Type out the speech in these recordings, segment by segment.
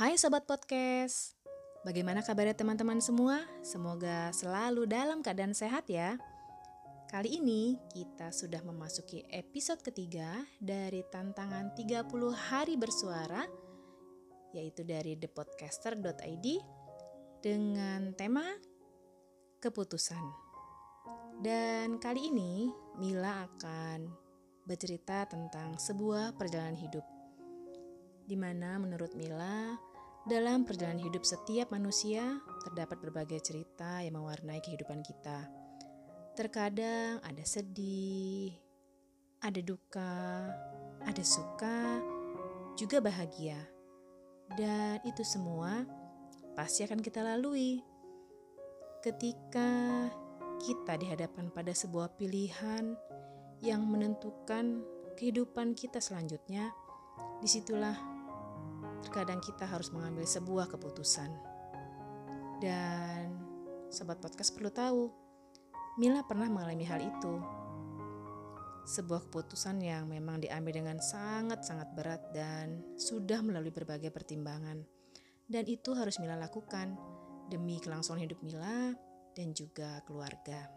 Hai Sobat Podcast, bagaimana kabarnya teman-teman semua? Semoga selalu dalam keadaan sehat ya. Kali ini kita sudah memasuki episode ketiga dari tantangan 30 hari bersuara yaitu dari thepodcaster.id dengan tema keputusan. Dan kali ini Mila akan bercerita tentang sebuah perjalanan hidup di mana menurut Mila dalam perjalanan hidup setiap manusia, terdapat berbagai cerita yang mewarnai kehidupan kita. Terkadang ada sedih, ada duka, ada suka, juga bahagia. Dan itu semua pasti akan kita lalui. Ketika kita dihadapkan pada sebuah pilihan yang menentukan kehidupan kita selanjutnya, di situlah terkadang kita harus mengambil sebuah keputusan. Dan sobat podcast perlu tahu, Mila pernah mengalami hal itu. Sebuah keputusan yang memang diambil dengan sangat-sangat berat dan sudah melalui berbagai pertimbangan. Dan itu harus Mila lakukan demi kelangsungan hidup Mila dan juga keluarga.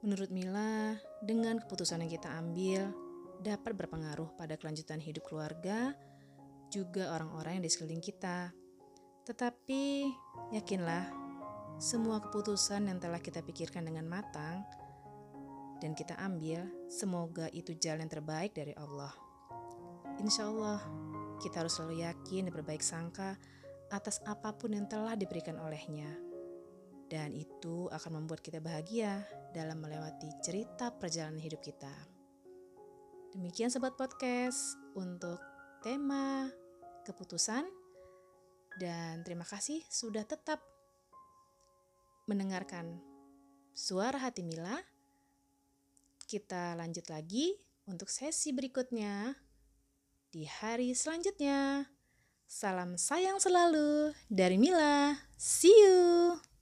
Menurut Mila, dengan keputusan yang kita ambil, dapat berpengaruh pada kelanjutan hidup keluarga, juga orang-orang yang di sekeliling kita. Tetapi yakinlah, semua keputusan yang telah kita pikirkan dengan matang dan kita ambil, semoga itu jalan terbaik dari Allah. Insya Allah, kita harus selalu yakin dan berbaik sangka atas apa pun yang telah diberikan olehnya. Dan itu akan membuat kita bahagia dalam melewati cerita perjalanan hidup kita. Demikian sobat podcast untuk tema keputusan dan terima kasih sudah tetap mendengarkan suara hati Mila. Kita lanjut lagi untuk sesi berikutnya di hari selanjutnya. Salam sayang selalu dari Mila. See you.